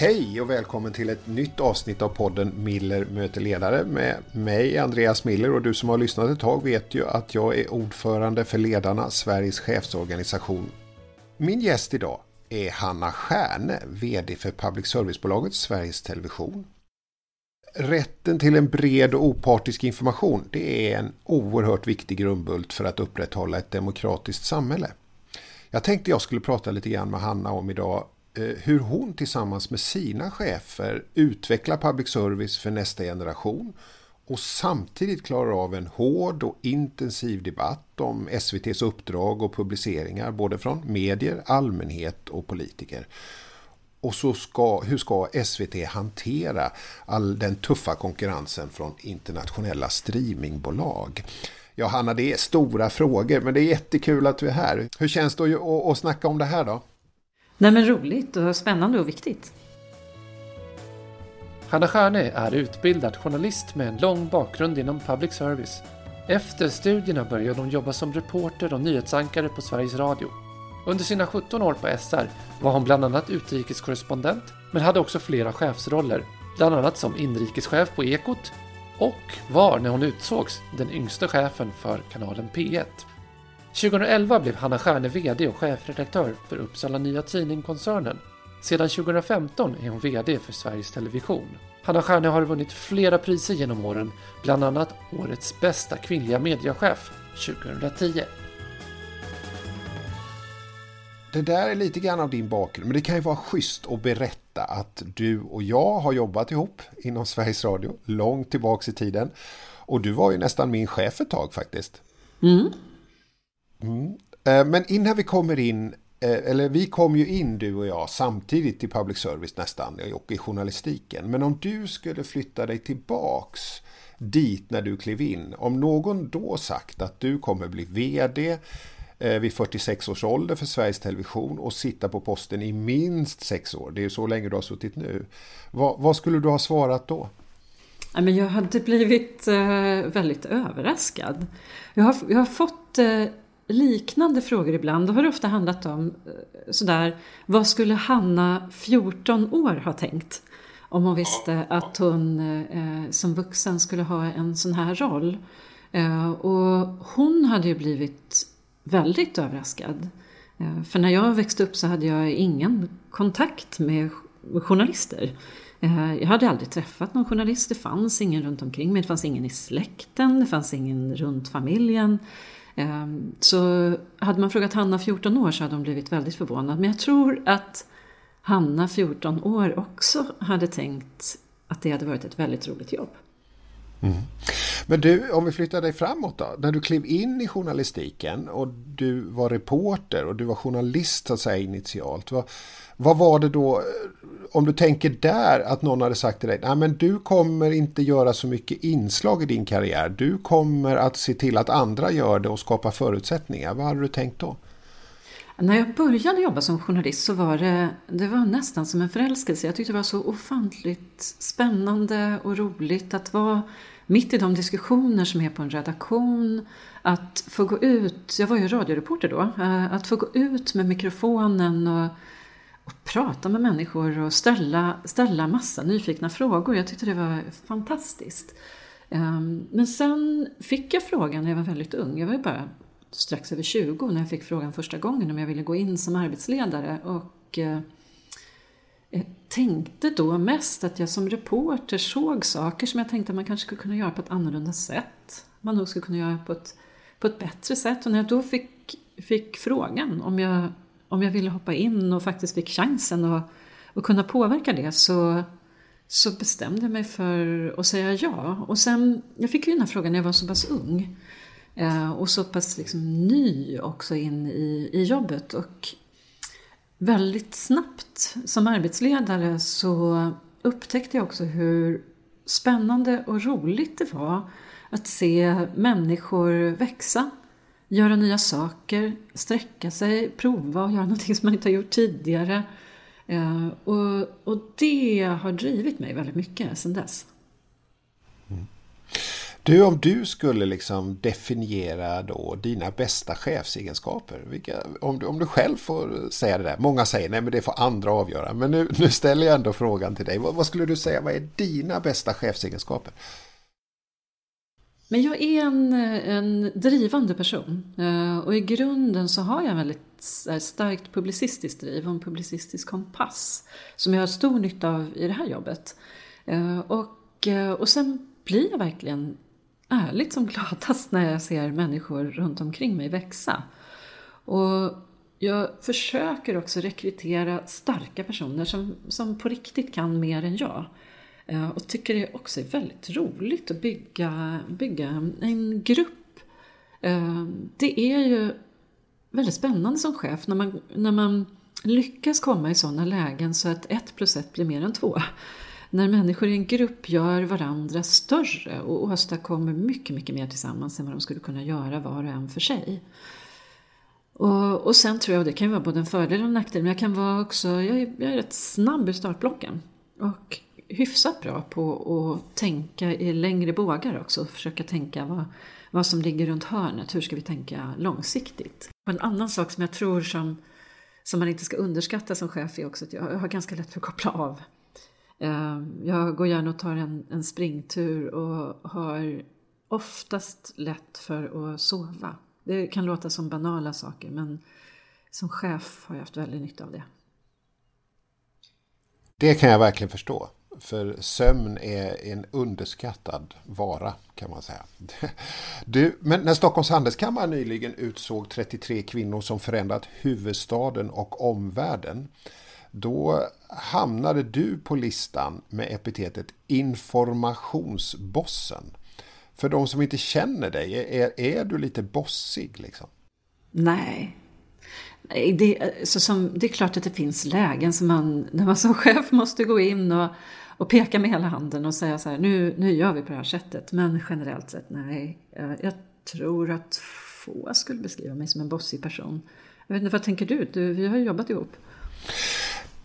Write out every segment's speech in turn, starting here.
Hej och välkommen till ett nytt avsnitt av podden Miller möter ledare med mig Andreas Miller och du som har lyssnat ett tag vet ju att jag är ordförande för Ledarna, Sveriges chefsorganisation. Min gäst idag är Hanna Stjärne, VD för public service-bolaget Sveriges Television. Rätten till en bred och opartisk information det är en oerhört viktig grundbult för att upprätthålla ett demokratiskt samhälle. Jag tänkte jag skulle prata lite grann med Hanna om idag Eh, hur hon tillsammans med sina chefer utvecklar public service för nästa generation och samtidigt klarar av en hård och intensiv debatt om SVTs uppdrag och publiceringar både från medier, allmänhet och politiker. Och så ska, hur ska SVT hantera all den tuffa konkurrensen från internationella streamingbolag? Ja, Hanna, det är stora frågor, men det är jättekul att du är här. Hur känns det att, att, att snacka om det här då? Nej, men roligt och spännande och viktigt. Hanna Stjärne är utbildad journalist med en lång bakgrund inom public service. Efter studierna började hon jobba som reporter och nyhetsankare på Sveriges Radio. Under sina 17 år på SR var hon bland annat utrikeskorrespondent, men hade också flera chefsroller, bland annat som inrikeschef på Ekot och var, när hon utsågs, den yngsta chefen för kanalen P1. 2011 blev Hanna Stjärne VD och chefredaktör för Uppsala Nya Tidning-koncernen. Sedan 2015 är hon VD för Sveriges Television. Hanna Stjärne har vunnit flera priser genom åren, bland annat Årets bästa kvinnliga mediechef 2010. Det där är lite grann av din bakgrund, men det kan ju vara schysst att berätta att du och jag har jobbat ihop inom Sveriges Radio långt tillbaks i tiden. Och du var ju nästan min chef ett tag faktiskt. Mm. Mm. Eh, men innan vi kommer in, eh, eller vi kom ju in du och jag samtidigt i public service nästan och i journalistiken. Men om du skulle flytta dig tillbaks dit när du klev in, om någon då sagt att du kommer bli VD eh, vid 46 års ålder för Sveriges Television och sitta på posten i minst sex år. Det är så länge du har suttit nu. Vad, vad skulle du ha svarat då? Jag hade blivit väldigt överraskad. Jag har, jag har fått liknande frågor ibland. Då har det ofta handlat om sådär, vad skulle Hanna 14 år ha tänkt? Om hon visste att hon eh, som vuxen skulle ha en sån här roll. Eh, och hon hade ju blivit väldigt överraskad. Eh, för när jag växte upp så hade jag ingen kontakt med journalister. Jag hade aldrig träffat någon journalist, det fanns ingen runt omkring mig, det fanns ingen i släkten, det fanns ingen runt familjen. Ehm, så hade man frågat Hanna 14 år så hade hon blivit väldigt förvånad. Men jag tror att Hanna 14 år också hade tänkt att det hade varit ett väldigt roligt jobb. Mm. Men du, om vi flyttar dig framåt då. När du klev in i journalistiken och du var reporter och du var journalist så att säga initialt. Vad, vad var det då, eh, om du tänker där att någon hade sagt till dig, nej men du kommer inte göra så mycket inslag i din karriär. Du kommer att se till att andra gör det och skapa förutsättningar. Vad hade du tänkt då? När jag började jobba som journalist så var det, det var nästan som en förälskelse. Jag tyckte det var så ofantligt spännande och roligt att vara mitt i de diskussioner som är på en redaktion. Att få gå ut, jag var ju radioreporter då, eh, att få gå ut med mikrofonen och, och prata med människor och ställa, ställa massa nyfikna frågor. Jag tyckte det var fantastiskt. Ehm, men sen fick jag frågan när jag var väldigt ung, jag var ju bara strax över 20 när jag fick frågan första gången om jag ville gå in som arbetsledare. Och eh, tänkte då mest att jag som reporter såg saker som jag tänkte att man kanske skulle kunna göra på ett annorlunda sätt. Man nog skulle kunna göra på ett, på ett bättre sätt. Och när jag då fick, fick frågan om jag, om jag ville hoppa in och faktiskt fick chansen att, att kunna påverka det så, så bestämde jag mig för att säga ja. Och sen, jag fick ju den här frågan när jag var så pass ung. Eh, och så pass liksom ny också in i, i jobbet. Och väldigt snabbt som arbetsledare så upptäckte jag också hur spännande och roligt det var att se människor växa, göra nya saker, sträcka sig, prova och göra någonting som man inte har gjort tidigare. Eh, och, och det har drivit mig väldigt mycket sedan dess. Du, om du skulle liksom definiera då dina bästa chefsegenskaper, vilka, om, du, om du själv får säga det där. Många säger nej men det får andra avgöra. Men nu, nu ställer jag ändå frågan till dig. Vad, vad skulle du säga, vad är dina bästa chefsegenskaper? Men jag är en, en drivande person eh, och i grunden så har jag en väldigt eh, starkt publicistiskt driv och en publicistisk kompass som jag har stor nytta av i det här jobbet. Eh, och, och sen blir jag verkligen ärligt som gladast när jag ser människor runt omkring mig växa. Och jag försöker också rekrytera starka personer som, som på riktigt kan mer än jag. Eh, och tycker det också är väldigt roligt att bygga, bygga en grupp. Eh, det är ju väldigt spännande som chef när man, när man lyckas komma i sådana lägen så att ett plus ett blir mer än två. När människor i en grupp gör varandra större och åstadkommer mycket, mycket mer tillsammans än vad de skulle kunna göra var och en för sig. Och, och sen tror jag, och det kan ju vara både en fördel och en nackdel, men jag kan vara också, jag är, jag är rätt snabb i startblocken. Och hyfsat bra på att tänka i längre bågar också. Försöka tänka vad, vad som ligger runt hörnet. Hur ska vi tänka långsiktigt? Och en annan sak som jag tror som, som man inte ska underskatta som chef är också att jag har ganska lätt för att koppla av. Ehm, jag går gärna och tar en, en springtur och har oftast lätt för att sova. Det kan låta som banala saker men som chef har jag haft väldigt nytta av det. Det kan jag verkligen förstå. För sömn är en underskattad vara kan man säga. Du, men när Stockholms handelskammare nyligen utsåg 33 kvinnor som förändrat huvudstaden och omvärlden. Då hamnade du på listan med epitetet informationsbossen. För de som inte känner dig, är, är du lite bossig liksom? Nej, det, så som, det är klart att det finns lägen som man, när man som chef måste gå in och, och peka med hela handen och säga så här, nu, nu gör vi på det här sättet. Men generellt sett, nej. Eh, jag tror att få skulle beskriva mig som en bossig person. Jag vet inte, vad tänker du? du vi har ju jobbat ihop.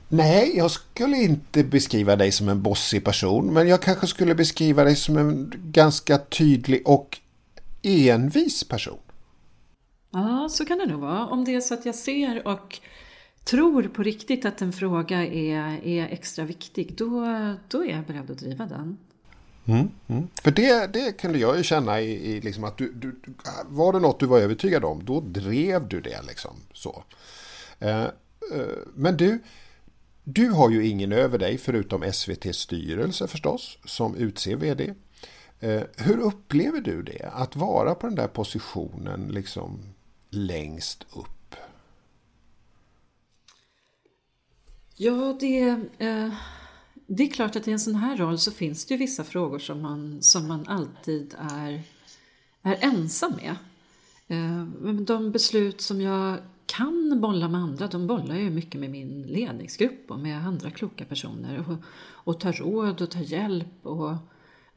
Nej, jag skulle inte beskriva dig som en bossig person. Men jag kanske skulle beskriva dig som en ganska tydlig och envis person. Ja, så kan det nog vara. Om det är så att jag ser och tror på riktigt att en fråga är, är extra viktig, då, då är jag beredd att driva den. Mm, mm. För det, det kunde jag ju känna i, i liksom att du, du, var det något du var övertygad om, då drev du det liksom. så. Eh, eh, men du, du har ju ingen över dig förutom SVTs styrelse förstås, som utser vd. Eh, hur upplever du det, att vara på den där positionen liksom längst upp? Ja, det, eh, det är klart att i en sån här roll så finns det ju vissa frågor som man, som man alltid är, är ensam med. Eh, de beslut som jag kan bolla med andra, de bollar ju mycket med min ledningsgrupp och med andra kloka personer och, och tar råd och tar hjälp och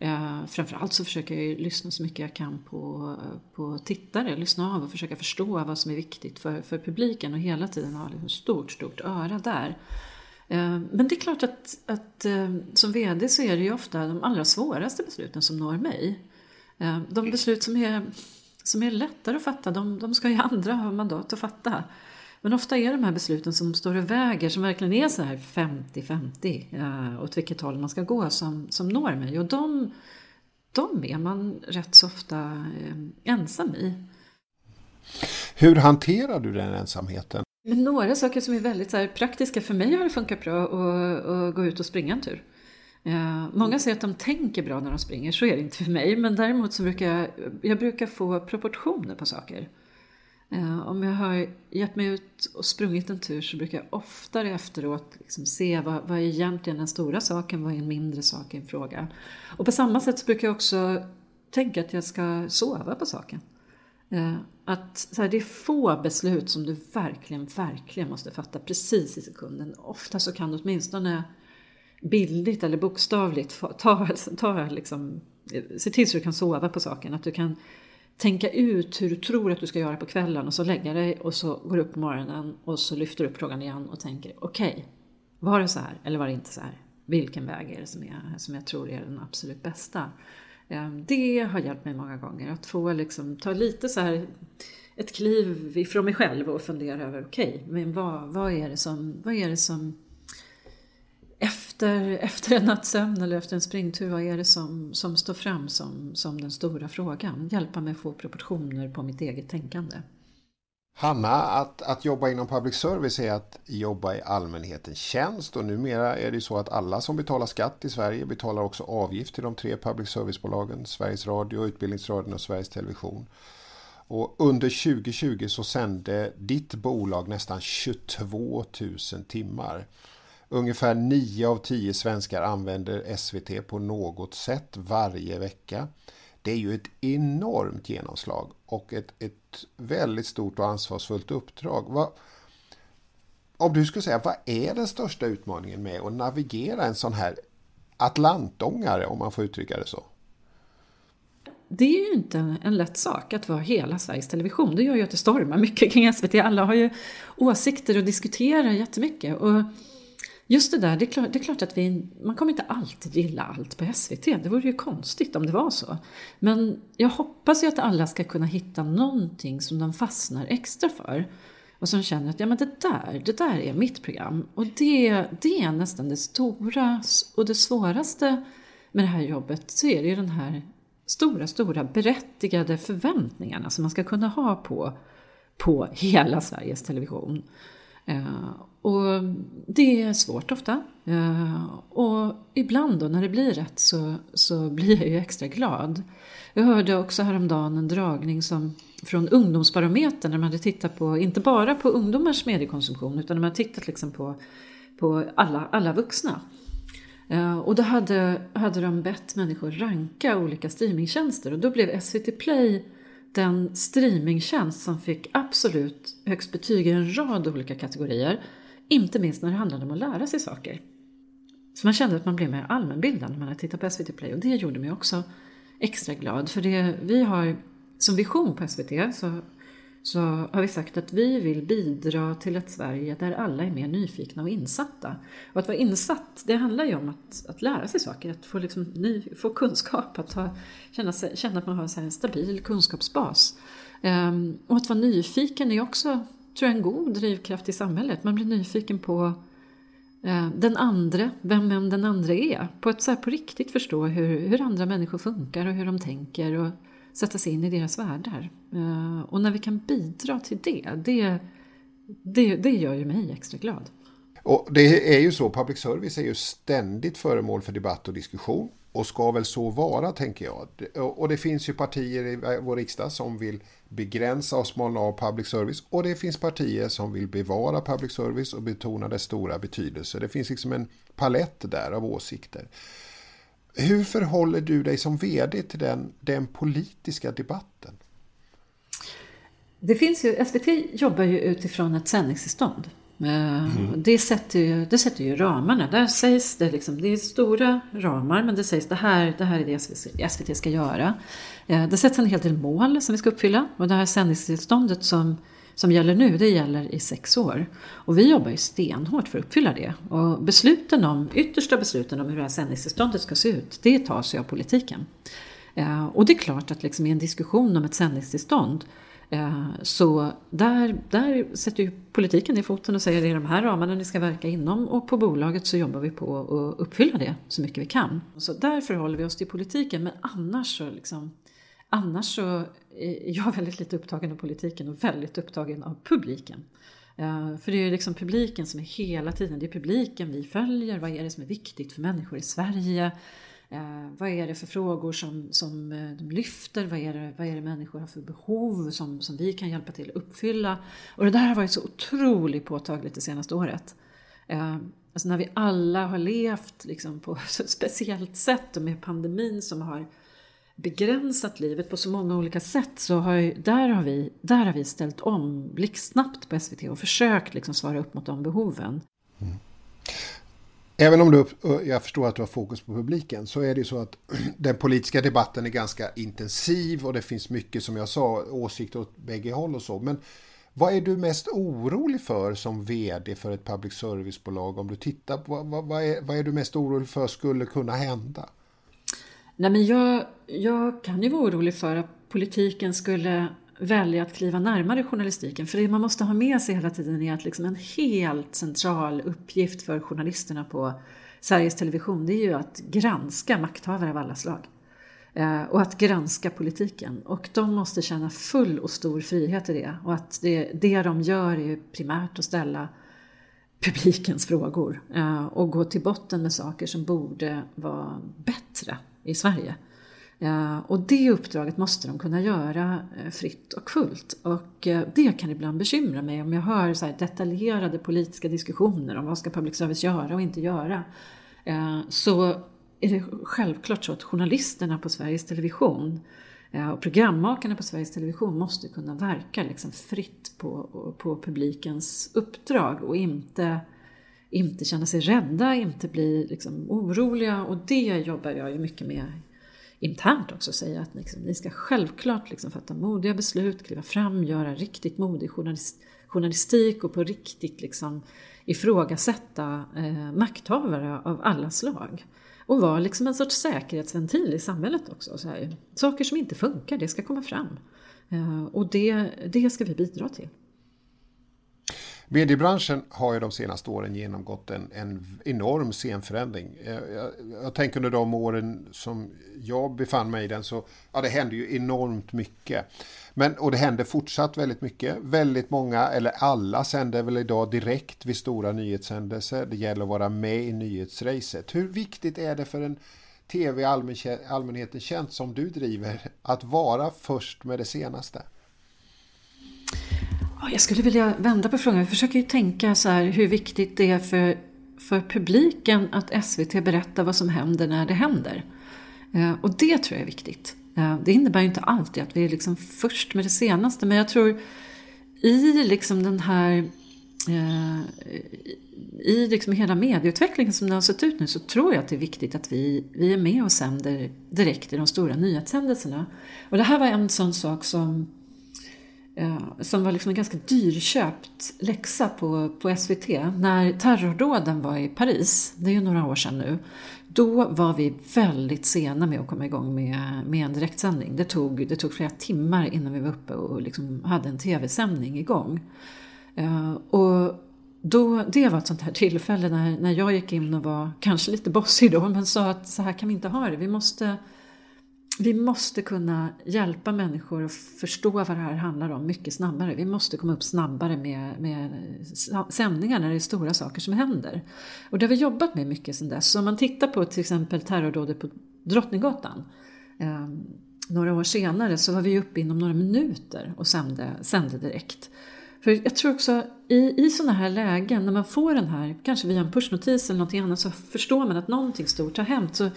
Eh, framförallt så försöker jag lyssna så mycket jag kan på, på tittare, lyssna av och försöka förstå vad som är viktigt för, för publiken och hela tiden ha ett liksom stort, stort öra där. Eh, men det är klart att, att eh, som VD så är det ju ofta de allra svåraste besluten som når mig. Eh, de beslut som är, som är lättare att fatta, de, de ska ju andra ha mandat att fatta. Men ofta är de här besluten som står och väger, som verkligen är så här 50-50 eh, åt vilket håll man ska gå som, som når mig. Och de, de är man rätt så ofta eh, ensam i. Hur hanterar du den ensamheten? Men några saker som är väldigt så praktiska. För mig har det funkat bra att, att gå ut och springa en tur. Eh, många säger att de tänker bra när de springer, så är det inte för mig. Men däremot så brukar jag, jag brukar få proportioner på saker. Eh, om jag har gett mig ut och sprungit en tur så brukar jag oftare efteråt liksom se vad, vad är egentligen den stora saken, vad är en mindre sak i en fråga. Och på samma sätt så brukar jag också tänka att jag ska sova på saken. Eh, att så här, det är få beslut som du verkligen, verkligen måste fatta precis i sekunden. Ofta så kan du åtminstone bildligt eller bokstavligt ta, ta liksom, se till så du kan sova på saken. Att du kan tänka ut hur du tror att du ska göra på kvällen och så lägga dig och så går du upp på morgonen och så lyfter du upp frågan igen och tänker okej, okay, var det så här eller var det inte så här? Vilken väg är det som, jag, som jag tror är den absolut bästa? Ehm, det har hjälpt mig många gånger att få liksom, ta lite så här ett kliv ifrån mig själv och fundera över okej, okay, men vad, vad, är det som, vad är det som efter, efter en nattsömn eller efter en springtur, vad är det som, som står fram som, som den stora frågan? Hjälpa mig att få proportioner på mitt eget tänkande. Hanna, att, att jobba inom public service är att jobba i allmänhetens tjänst och numera är det så att alla som betalar skatt i Sverige betalar också avgift till de tre public service-bolagen Sveriges Radio, Utbildningsradion och Sveriges Television. Och under 2020 så sände ditt bolag nästan 22 000 timmar. Ungefär 9 av 10 svenskar använder SVT på något sätt varje vecka. Det är ju ett enormt genomslag och ett, ett väldigt stort och ansvarsfullt uppdrag. Vad, om du skulle säga, vad är den största utmaningen med att navigera en sån här atlantångare, om man får uttrycka det så? Det är ju inte en lätt sak att vara hela Sveriges Television. Det gör ju att det stormar mycket kring SVT. Alla har ju åsikter och diskuterar jättemycket. Och Just det där, det är klart, det är klart att vi, man kommer inte alltid gilla allt på SVT. Det vore ju konstigt om det var så. Men jag hoppas ju att alla ska kunna hitta någonting som de fastnar extra för. Och som känner att ja, men det, där, det där är mitt program. Och det, det är nästan det stora och det svåraste med det här jobbet. Så är det ju den här stora, stora berättigade förväntningarna som man ska kunna ha på, på hela Sveriges Television. Eh, och det är svårt ofta. Eh, och ibland då när det blir rätt så, så blir jag ju extra glad. Jag hörde också häromdagen en dragning som, från Ungdomsbarometern där man hade tittat på, inte bara på ungdomars mediekonsumtion utan när man tittat liksom på, på alla, alla vuxna. Eh, och då hade, hade de bett människor ranka olika streamingtjänster och då blev SVT Play den streamingtjänst som fick absolut högst betyg i en rad olika kategorier. Inte minst när det handlade om att lära sig saker. Så man kände att man blev mer allmänbildad när man hade tittat på SVT Play och det gjorde mig också extra glad. För det vi har som vision på SVT så så har vi sagt att vi vill bidra till ett Sverige där alla är mer nyfikna och insatta. Och att vara insatt, det handlar ju om att, att lära sig saker, att få, liksom ny, få kunskap, att ha, känna, sig, känna att man har en stabil kunskapsbas. Um, och att vara nyfiken är också, tror jag, en god drivkraft i samhället. Man blir nyfiken på uh, den andra, vem än den andra är. På att så här, på riktigt förstå hur, hur andra människor funkar och hur de tänker. Och, sätta sig in i deras världar. Eh, och när vi kan bidra till det, det, det, det gör ju mig extra glad. Och det är ju så, public service är ju ständigt föremål för debatt och diskussion. Och ska väl så vara, tänker jag. Och det finns ju partier i vår riksdag som vill begränsa och smalna av public service. Och det finns partier som vill bevara public service och betona dess stora betydelse. Det finns liksom en palett där av åsikter. Hur förhåller du dig som vd till den, den politiska debatten? Det finns ju, SVT jobbar ju utifrån ett sändningstillstånd. Eh, mm. Det, sätter ju, det sätter ju ramarna. Där sägs det, liksom, det är stora ramar men det sägs det här, det här är det SVT ska göra. Eh, det sätts en hel del mål som vi ska uppfylla och det här sändningstillståndet som som gäller nu, det gäller i sex år. Och vi jobbar ju stenhårt för att uppfylla det. Och besluten om, yttersta besluten om hur det här sändningstillståndet ska se ut, det tas ju av politiken. Eh, och det är klart att liksom i en diskussion om ett sändningstillstånd eh, så där, där sätter ju politiken ner foten och säger det är de här ramarna ni ska verka inom och på bolaget så jobbar vi på att uppfylla det så mycket vi kan. Så där förhåller vi oss till politiken men annars så liksom Annars så är jag väldigt lite upptagen av politiken och väldigt upptagen av publiken. Eh, för det är liksom publiken som är hela tiden, det är publiken vi följer. Vad är det som är viktigt för människor i Sverige? Eh, vad är det för frågor som, som eh, de lyfter? Vad är, det, vad är det människor har för behov som, som vi kan hjälpa till att uppfylla? Och det där har varit så otroligt påtagligt det senaste året. Alltså när vi alla har levt liksom på ett speciellt sätt och med pandemin som har begränsat livet på så många olika sätt så har, där, har vi, där har vi ställt om blixtsnabbt på SVT och försökt liksom svara upp mot de behoven. Mm. Även om du, jag förstår att du har fokus på publiken så är det ju så att den politiska debatten är ganska intensiv och det finns mycket som jag sa, åsikter åt bägge håll och så. Men vad är du mest orolig för som vd för ett public service-bolag? Om du tittar på vad, vad, är, vad är du mest orolig för skulle kunna hända? Nej, men jag, jag kan ju vara orolig för att politiken skulle välja att kliva närmare journalistiken. För det man måste ha med sig hela tiden är att liksom en helt central uppgift för journalisterna på Sveriges Television det är ju att granska makthavare av alla slag. Eh, och att granska politiken. Och de måste känna full och stor frihet i det. Och att det, det de gör är primärt att ställa publikens frågor. Eh, och gå till botten med saker som borde vara bättre i Sverige. Eh, och det uppdraget måste de kunna göra eh, fritt och fullt. Och eh, det kan ibland bekymra mig om jag hör så detaljerade politiska diskussioner om vad ska public service göra och inte göra. Så är det självklart så att journalisterna på Sveriges Television och programmakarna på Sveriges Television måste kunna verka liksom fritt på, på publikens uppdrag och inte, inte känna sig rädda, inte bli liksom oroliga. Och det jobbar jag ju mycket med internt också, säga att liksom, ni ska självklart liksom fatta modiga beslut, kliva fram, göra riktigt modig journalist, journalistik och på riktigt liksom ifrågasätta eh, makthavare av alla slag och vara liksom en sorts säkerhetsventil i samhället också. Så här. Saker som inte funkar, det ska komma fram. Eh, och det, det ska vi bidra till. Mediebranschen har ju de senaste åren genomgått en, en enorm scenförändring. Jag, jag, jag, tänker under de åren som jag befann mig i den så ja, det hände ju enormt mycket. Men, och det händer fortsatt väldigt mycket. Väldigt många, eller alla, sänder väl idag direkt vid stora nyhetshändelser. Det gäller att vara med i nyhetsracet. Hur viktigt är det för en tv allmänhetens tjänst som du driver att vara först med det senaste? Jag skulle vilja vända på frågan. Vi försöker ju tänka så här hur viktigt det är för, för publiken att SVT berättar vad som händer när det händer. Eh, och det tror jag är viktigt. Eh, det innebär ju inte alltid att vi är liksom först med det senaste, men jag tror i liksom den här eh, i liksom hela medieutvecklingen som den har sett ut nu så tror jag att det är viktigt att vi, vi är med och sänder direkt i de stora nyhetshändelserna. Och det här var en sån sak som, Eh, som var liksom en ganska dyrköpt läxa på, på SVT. När terrordåden var i Paris, det är ju några år sedan nu, då var vi väldigt sena med att komma igång med, med en direktsändning. Det tog, det tog flera timmar innan vi var uppe och liksom hade en tv-sändning igång. Eh, och då, det var ett sånt här tillfälle när, när jag gick in och var kanske lite bossig då men sa att så här kan vi inte ha det. Vi måste, vi måste kunna hjälpa människor att förstå vad det här handlar om mycket snabbare. Vi måste komma upp snabbare med, med sändningar när det är stora saker som händer. Och det har vi jobbat med mycket sedan dess. Så om man tittar på till exempel terrordådet på Drottninggatan eh, några år senare så var vi uppe inom några minuter och sände, sände direkt. För jag tror också i, i sådana här lägen när man får den här, kanske via en pushnotis eller någonting annat så förstår man att någonting stort har hänt. Så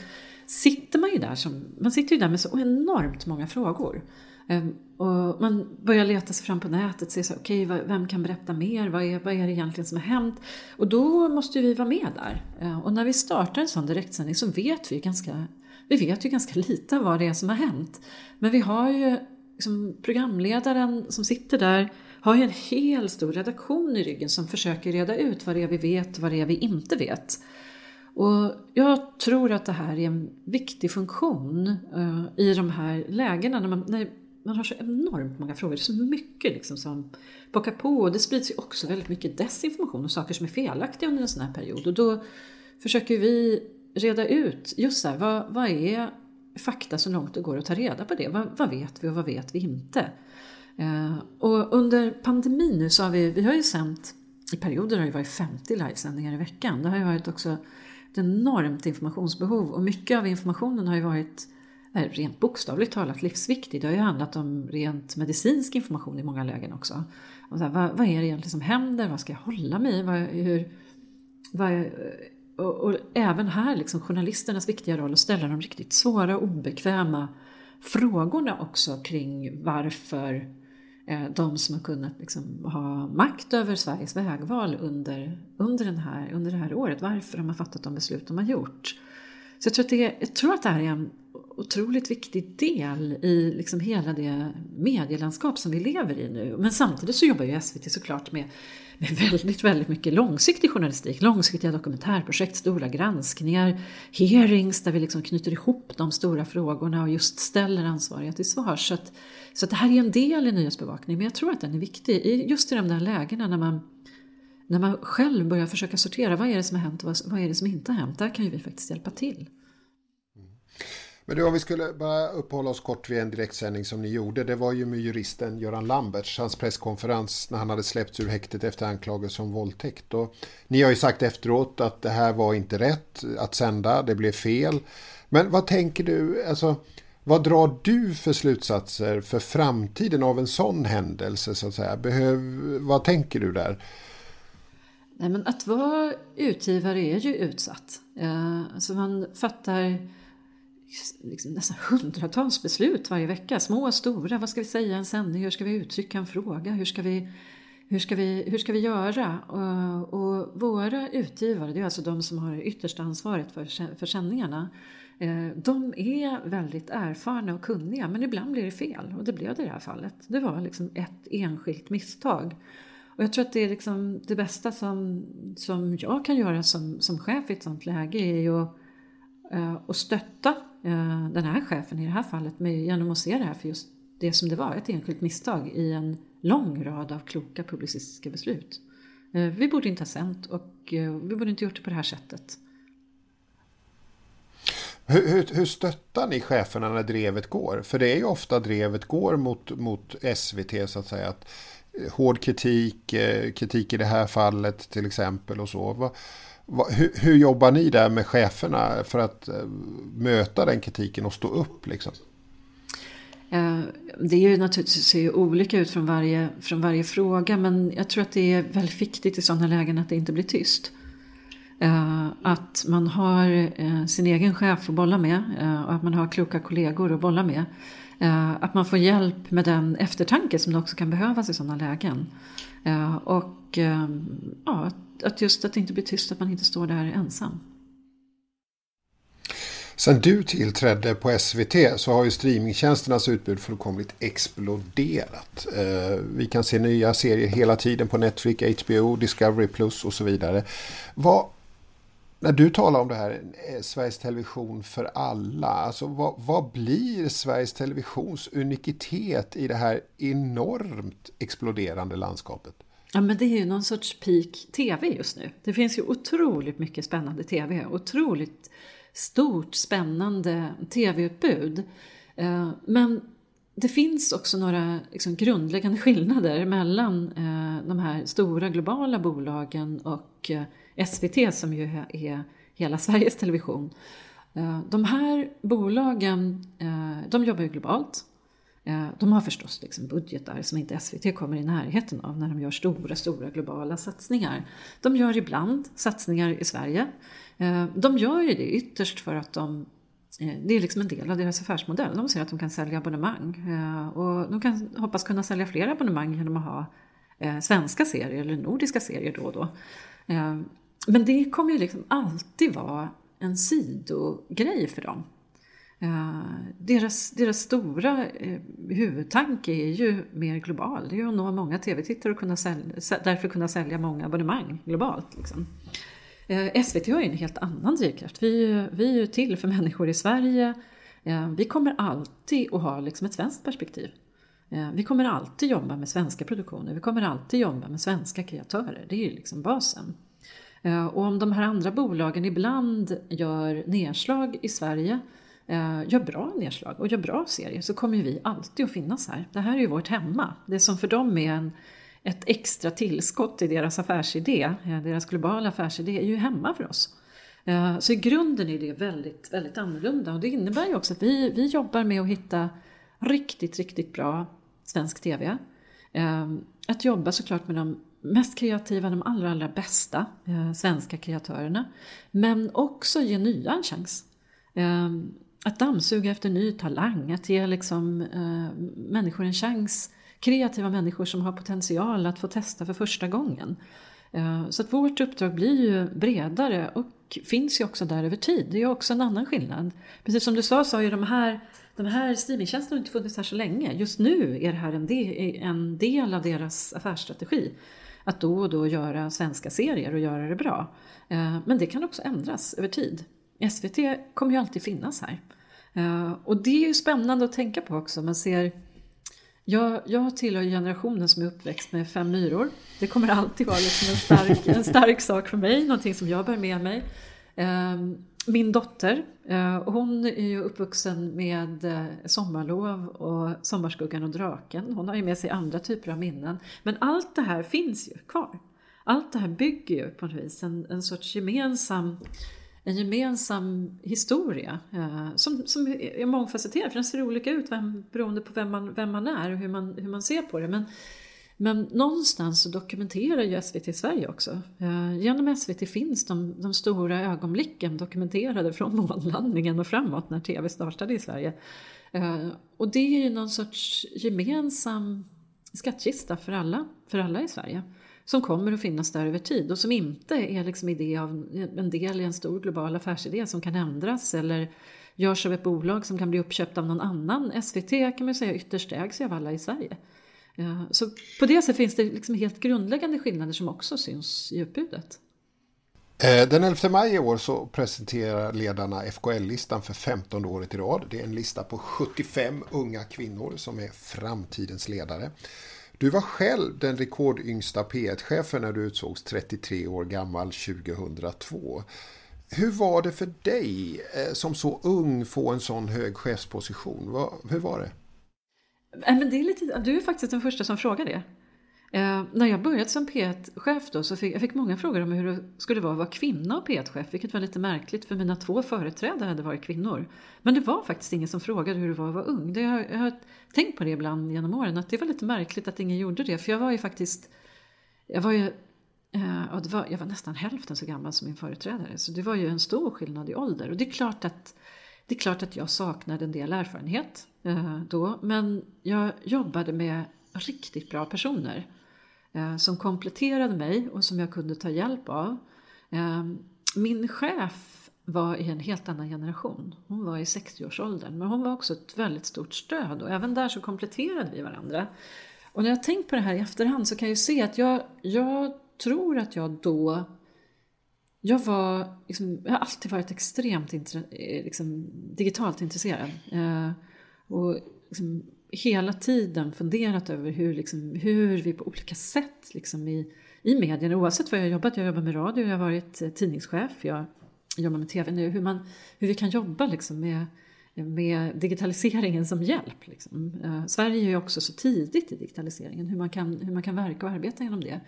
sitter man ju där, som, man sitter ju där med så enormt många frågor. Ehm, och man börjar leta sig fram på nätet, se så okej, okay, vem kan berätta mer? Vad är, vad är det egentligen som har hänt? Och då måste vi vara med där. Ehm, och när vi startar en sån direktsändning så vet vi ganska, vi vet ju ganska lite vad det är som har hänt. Men vi har ju liksom programledaren som sitter där har ju en hel stor redaktion i ryggen som försöker reda ut vad det är vi vet och vad det är vi inte vet. Och jag tror att det här är en viktig funktion uh, i de här lägena när man, när man har så enormt många frågor. Det är så mycket liksom som pockar på och det sprids ju också väldigt mycket desinformation och saker som är felaktiga under en sån här period. Och då försöker vi reda ut just så här, vad, vad är fakta så långt det går att ta reda på det? Vad, vad vet vi och vad vet vi inte? Uh, och under pandemin nu så har vi, vi har ju sänt i perioder har det varit 50 livesändningar i veckan. Det har ju varit också ett enormt informationsbehov och mycket av informationen har ju varit eh, rent bokstavligt talat livsviktig. Det har ju handlat om rent medicinsk information i många lägen också. Och så här, vad, vad, är det egentligen som händer? Vad ska jag hålla mig i? Vad, hur, vad, eh, och, och, även här liksom journalisternas viktiga roll att ställa de riktigt svåra och obekväma frågorna också kring varför Eh, de som har kunnat liksom ha makt över Sveriges vägval under, under, den här, under det här året. Varför de har fattat de beslut de har gjort. Så jag tror att det, jag tror att det här är en, otroligt viktig del i liksom hela det medielandskap som vi lever i nu. Men samtidigt så jobbar ju SVT såklart med, med väldigt, väldigt mycket långsiktig journalistik, långsiktiga dokumentärprojekt, stora granskningar, hearings där vi liksom knyter ihop de stora frågorna och just ställer ansvariga till svar. Så, att, så att det här är en del i nyhetsbevakning, men jag tror att den är viktig just i de där lägena när man när man själv börjar försöka sortera vad är det som har hänt och vad är det som inte har hänt, där kan ju vi faktiskt hjälpa till. Men du, om vi skulle bara uppehålla oss kort vid en direktsändning som ni gjorde. Det var ju med juristen Göran Lamberts, hans presskonferens när han hade släppts ur häktet efter anklagelse om våldtäkt. Och ni har ju sagt efteråt att det här var inte rätt att sända, det blev fel. Men vad tänker du, alltså vad drar du för slutsatser för framtiden av en sån händelse så att säga? Behöv, vad tänker du där? Nej, men att vara utgivare är ju utsatt. Eh, man fattar liksom nästan hundratals beslut varje vecka. Små och stora. Vad ska vi säga i en sändning? Hur ska vi uttrycka en fråga? Hur ska vi, hur ska vi, hur ska vi göra? Och, och våra utgivare, det är alltså de som har yttersta ansvaret för, för sändningarna. Eh, de är väldigt erfarna och kunniga men ibland blir det fel och det blev det i det här fallet. Det var liksom ett enskilt misstag. Och jag tror att det är liksom det bästa som, som jag kan göra som, som chef i ett sånt läge är ju att, Eh, och stötta eh, den här chefen i det här fallet med, genom att se det här för just det som det var, ett enskilt misstag i en lång rad av kloka publicistiska beslut. Eh, vi borde inte ha sänt och vi borde inte gjort det på det här sättet. Hur, hur, hur stöttar ni cheferna när drevet går? För det är ju ofta drevet går mot, mot SVT så att säga. Att hård kritik, kritik i det här fallet till exempel och så. Vad, hur, hur, jobbar ni där med cheferna för att eh, möta den kritiken och stå upp liksom? Eh, det är ju naturligtvis ser olika ut från varje, från varje fråga men jag tror att det är väldigt viktigt i sådana lägen att det inte blir tyst. Eh, att man har sin egen chef att bolla med och att man har kloka kollegor att bolla med. Eh, att man får hjälp med den eftertanke som det också kan behövas i sådana lägen. Eh, och eh, ja, att just att det inte blir tyst, att man inte står där ensam. Sen du tillträdde på SVT så har ju streamingtjänsternas utbud fullkomligt exploderat. Eh, vi kan se nya serier hela tiden på Netflix, HBO, Discovery Plus och så vidare. Vad, när du talar om det här, eh, Sveriges Television för alla, alltså vad, vad, blir Sveriges Televisions unikitet i det här enormt exploderande landskapet? Ja, men det är ju någon sorts peak TV just nu. Det finns ju otroligt mycket spännande TV, otroligt stort spännande TV-utbud. Eh, men det finns också några liksom grundläggande skillnader mellan eh, de här stora globala bolagen och SVT som ju är hela Sveriges Television. Eh, de här bolagen, eh, de jobbar ju globalt. Eh, de har förstås liksom budgetar som inte SVT kommer i närheten av när de gör stora, stora globala satsningar. De gör ibland satsningar i Sverige. De gör ju det ytterst för att de det är liksom en del av deras affärsmodell. De ser att de kan sälja abonnemang och de kan hoppas kunna sälja fler abonnemang genom att ha svenska serier eller nordiska serier då och då. Men det kommer ju liksom alltid vara en sidogrej för dem. Eh, deras, deras stora eh, huvudtanke är ju mer global. Det är ju att nå många tv-tittare och kunna sälja, därför kunna sälja många abonnemang globalt. Liksom. Eh, SVT har ju en helt annan drivkraft. Vi, vi är ju till för människor i Sverige. vi kommer alltid att ha liksom ett svenskt perspektiv. vi kommer alltid jobba med svenska produktioner. Vi kommer alltid jobba med svenska kreatörer. Det är ju liksom basen. Eh, och om de här andra bolagen ibland gör nedslag i Sverige, eh, gör bra nedslag och gör bra serier så kommer vi alltid att finnas här. Det här är ju vårt hemma. Det som för dem är en, ett extra tillskott i deras affärsidé, eh, deras globala affärsidé, är ju hemma för oss. Så i grunden är det väldigt, väldigt annorlunda och det innebär ju också att vi, vi jobbar med att hitta riktigt, riktigt bra svensk TV. Att jobba såklart med de mest kreativa, de allra, allra bästa eh, svenska kreatörerna. Men också ge nya en chans. Eh, att dammsuga efter ny talang, att ge liksom, eh, människor en chans. Kreativa människor som har potential att få testa för första gången. Eh, så att vårt uppdrag blir ju bredare och och finns ju också där över tid. Det är ju också en annan skillnad. Precis som du sa så har ju de här, de här streamingtjänsterna inte funnits här så länge. Just nu är det här en del, en del av deras affärsstrategi. Att då och då göra svenska serier och göra det bra. Eh, men det kan också ändras över tid. SVT kommer ju alltid finnas här. Eh, och det är ju spännande att tänka på också. Man ser jag, jag tillhör generationen som är uppväxt med fem myror. Det kommer alltid vara liksom en, stark, en stark sak för mig, någonting som jag bär med mig. Eh, min dotter, eh, hon är ju uppvuxen med eh, Sommarlov och Sommarskuggan och draken. Hon har ju med sig andra typer av minnen. Men allt det här finns ju kvar. Allt det här bygger ju på något vis en, en sorts gemensam en gemensam historia eh, som, som är mångfacetterad, för den ser olika ut vem, beroende på vem man, vem man är och hur man, hur man ser på det. Men, men någonstans så dokumenterar ju SVT Sverige också. Eh, genom SVT finns de, de stora ögonblicken dokumenterade från månlandningen och framåt när TV startade i Sverige. Eh, och det är ju någon sorts gemensam skattkista för alla, för alla i Sverige som kommer att finnas där över tid och som inte är liksom idé av, en del i en stor global affärsidé som kan ändras eller görs av ett bolag som kan bli uppköpt av någon annan. SVT kan man säga ytterst ägs av alla i Sverige. Eh, så på det sättet finns det liksom helt grundläggande skillnader som också syns i utbudet. Eh, den 11 maj i år så presenterar ledarna FKL-listan för 15 året i rad. Det är en lista på 75 unga kvinnor som är framtidens ledare. Du var själv den rekordyngsta P1-chefen när du utsågs 33 år gammal 2002. Hur var det för dig eh, som så ung få en sån hög chefsposition? Hur var det? Men det är lite, du är faktiskt den första som frågar det. Eh, när jag började som P1-chef då så fick jag fick många frågor om hur det skulle vara att vara kvinna och P1-chef, vilket var lite märkligt för mina två företrädare hade varit kvinnor. Men det var faktiskt ingen som frågade hur det var att vara ung. Det, jag, jag har tänkt på det ibland genom åren, att det var lite märkligt att ingen gjorde det, för jag var ju faktiskt, jag var ju eh, var, jag var nästan hälften så gammal som min företrädare, så det var ju en stor skillnad i ålder. Och det är klart att, det är klart att jag saknade en del erfarenhet eh, då, men jag jobbade med riktigt bra personer. Eh, som kompletterade mig och som jag kunde ta hjälp av. Eh, min chef var i en helt annan generation. Hon var i 60-årsåldern men hon var också ett väldigt stort stöd och även där så kompletterade vi varandra. Och när jag tänkt på det här i efterhand så kan jag se att jag, jag tror att jag då jag var, liksom, jag har alltid varit extremt intre, eh, liksom, digitalt intresserad. Eh, och liksom, hela tiden funderat över hur, liksom, hur vi på olika sätt liksom, i, i medierna, oavsett vad jag jobbat, jag jobbar med radio, jag har varit eh, tidningschef, jag jobbar med tv nu, hur, man, hur vi kan jobba liksom, med, med digitaliseringen som hjälp. Liksom. Eh, Sverige är ju också så tidigt i digitaliseringen, hur man kan, hur man kan verka och arbeta genom det.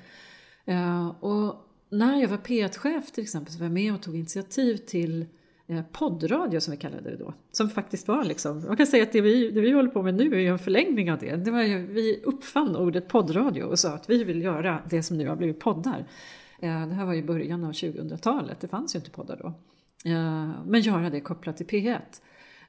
Eh, och när jag var P1-chef till exempel så var jag med och tog initiativ till eh, poddradio som vi kallade det då. Som faktiskt var liksom, man kan säga att det vi, det vi håller på med nu är en förlängning av det. det var ju, vi uppfann ordet poddradio och sa att vi vill göra det som nu har blivit poddar. Eh, det här var ju början av 2000-talet, det fanns ju inte poddar då. Eh, men göra det kopplat till P1.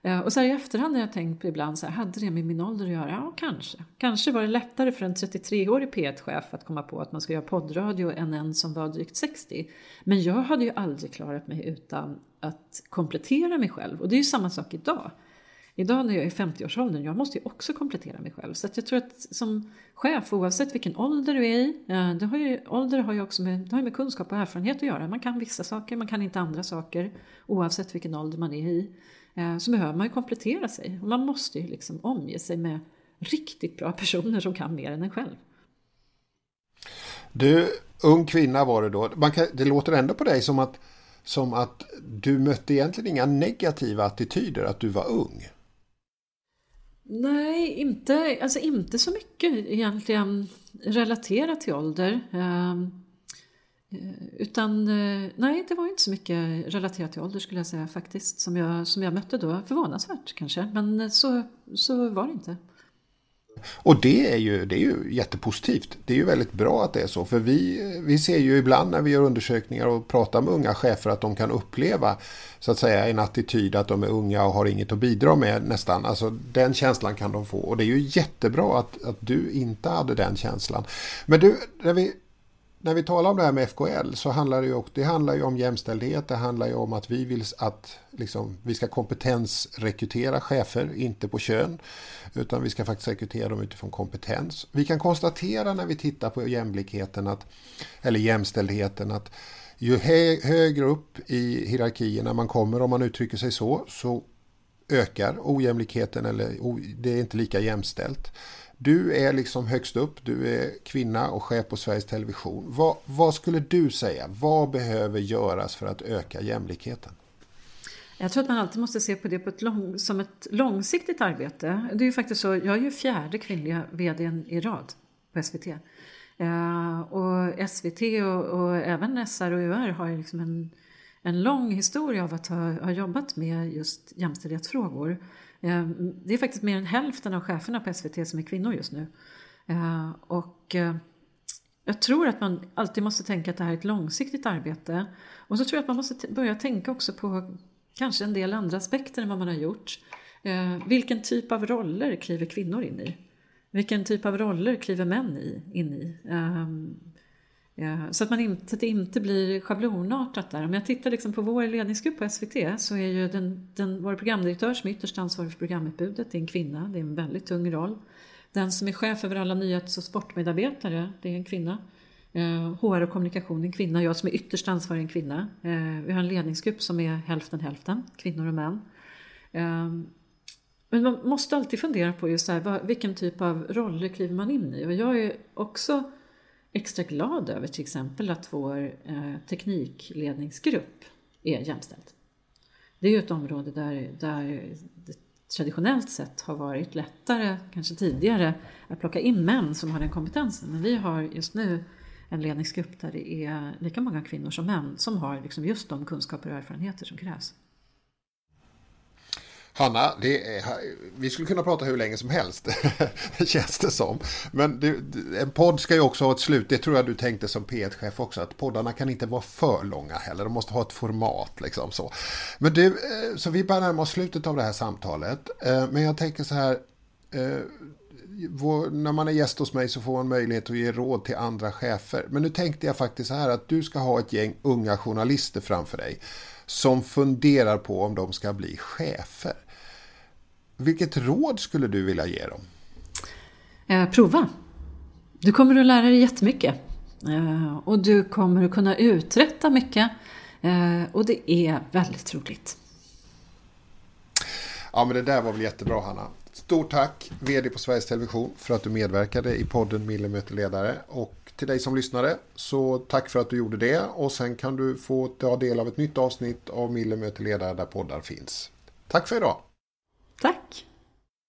Eh, och så här i efterhand har jag tänkt på ibland så här, hade det med min ålder att göra? Ja, kanske. Kanske var det lättare för en 33-årig P1-chef att komma på att man ska göra poddradio än en som var drygt 60. Men jag hade ju aldrig klarat mig utan att komplettera mig själv. Och det är ju samma sak idag. Idag när jag är 50-årsåldern, jag måste ju också komplettera mig själv. Så jag tror att som chef, oavsett vilken ålder du är i, eh, det har ju, ålder har ju också med, det har med kunskap och erfarenhet att göra. Man kan vissa saker, man kan inte andra saker, oavsett vilken ålder man är i. Eh, så behöver man ju komplettera sig. Och man måste ju liksom omge sig med riktigt bra personer som kan mer än en själv. Du, ung kvinna var det då. Kan, det låter ändå på dig som att som att du mötte egentligen inga negativa attityder att du var ung. Nej, inte, alltså inte så mycket egentligen relaterat till ålder. Eh, Eh, utan eh, nej, det var inte så mycket relaterat till ålder skulle jag säga faktiskt som jag, som jag mötte då. Förvånansvärt kanske, men eh, så, så var det inte. Och det är, ju, det är ju jättepositivt. Det är ju väldigt bra att det är så. För vi, vi ser ju ibland när vi gör undersökningar och pratar med unga chefer att de kan uppleva så att säga en attityd att de är unga och har inget att bidra med nästan. Alltså den känslan kan de få. Och det är ju jättebra att, att du inte hade den känslan. Men du, när vi när vi talar om det här med FKL så handlar det ju, det handlar ju om jämställdhet. Det handlar ju om att vi vill att liksom, vi ska kompetensrekrytera chefer, inte på kön. Utan vi ska faktiskt rekrytera dem utifrån kompetens. Vi kan konstatera när vi tittar på jämlikheten, att, eller jämställdheten, att ju högre upp i hierarkierna man kommer, om man uttrycker sig så, så ökar ojämlikheten eller det är inte lika jämställt. Du är liksom högst upp, du är kvinna och chef på Sveriges Television. Vad, vad skulle du säga, vad behöver göras för att öka jämlikheten? Jag tror att man alltid måste se på det på ett lång, som ett långsiktigt arbete. Det är ju faktiskt så, jag är ju fjärde kvinnliga vd i rad på SVT. Eh, och SVT och, och, även SR och UR har ju liksom en, en lång historia av att ha, ha jobbat med just jämställdhetsfrågor. Ehm, det är faktiskt mer än hälften av cheferna på SVT som är kvinnor just nu. Ehm, och ehm, jag tror att man alltid måste tänka att det här är ett långsiktigt arbete. Och så tror jag att man måste börja tänka också på kanske en del andra aspekter än vad man har gjort. Vilken typ av roller kliver kvinnor in i? Vilken typ av roller kliver män in i? Eh, så att, man inte, att det inte blir schablonartat där. Om jag tittar liksom på vår ledningsgrupp på SVT så är ju den, den, vår programdirektör som är ytterst ansvarig för programutbudet, det är en kvinna, det är en väldigt tung roll. Den som är chef över alla nyhets och sportmedarbetare, det är en kvinna. Eh, HR och kommunikation, en kvinna. Jag som är ytterst ansvarig, en kvinna. Eh, vi har en ledningsgrupp som är hälften hälften, kvinnor och män. Men man måste alltid fundera på just här, vilken typ av roller kliver man in i? Och jag är också extra glad över till exempel att vår eh, teknikledningsgrupp är jämställd. Det är ju ett område där, där det traditionellt sett har varit lättare, kanske tidigare, att plocka in män som har den kompetensen. Men vi har just nu en ledningsgrupp där det är lika många kvinnor som män som har liksom just de kunskaper och erfarenheter som krävs. Hanna, är, vi skulle kunna prata hur länge som helst, känns det som. Men du, en podd ska ju också ha ett slut, det tror jag du tänkte som P1-chef också, att poddarna kan inte vara för långa heller, de måste ha ett format. Liksom så. Men du, eh, så vi börjar närma oss slutet av det här samtalet. Eh, men jag tänker så här, eh, när man är gäst hos mig så får man möjlighet att ge råd till andra chefer. Men nu tänkte jag faktiskt så här att du ska ha ett gäng unga journalister framför dig som funderar på om de ska bli chefer. Vilket råd skulle du vilja ge dem? Eh, prova. Du kommer att lära dig jättemycket. Eh, och du kommer att kunna uträtta mycket. Eh, och det är väldigt roligt. Ja men det där var väl jättebra Hanna. Stort tack VD på Sveriges Television för att du medverkade i podden Mille möter ledare. Och till dig som lyssnade så tack för att du gjorde det. Och sen kan du få ta del av ett nytt avsnitt av Mille möter ledare där poddar finns. Tack för idag! Tack!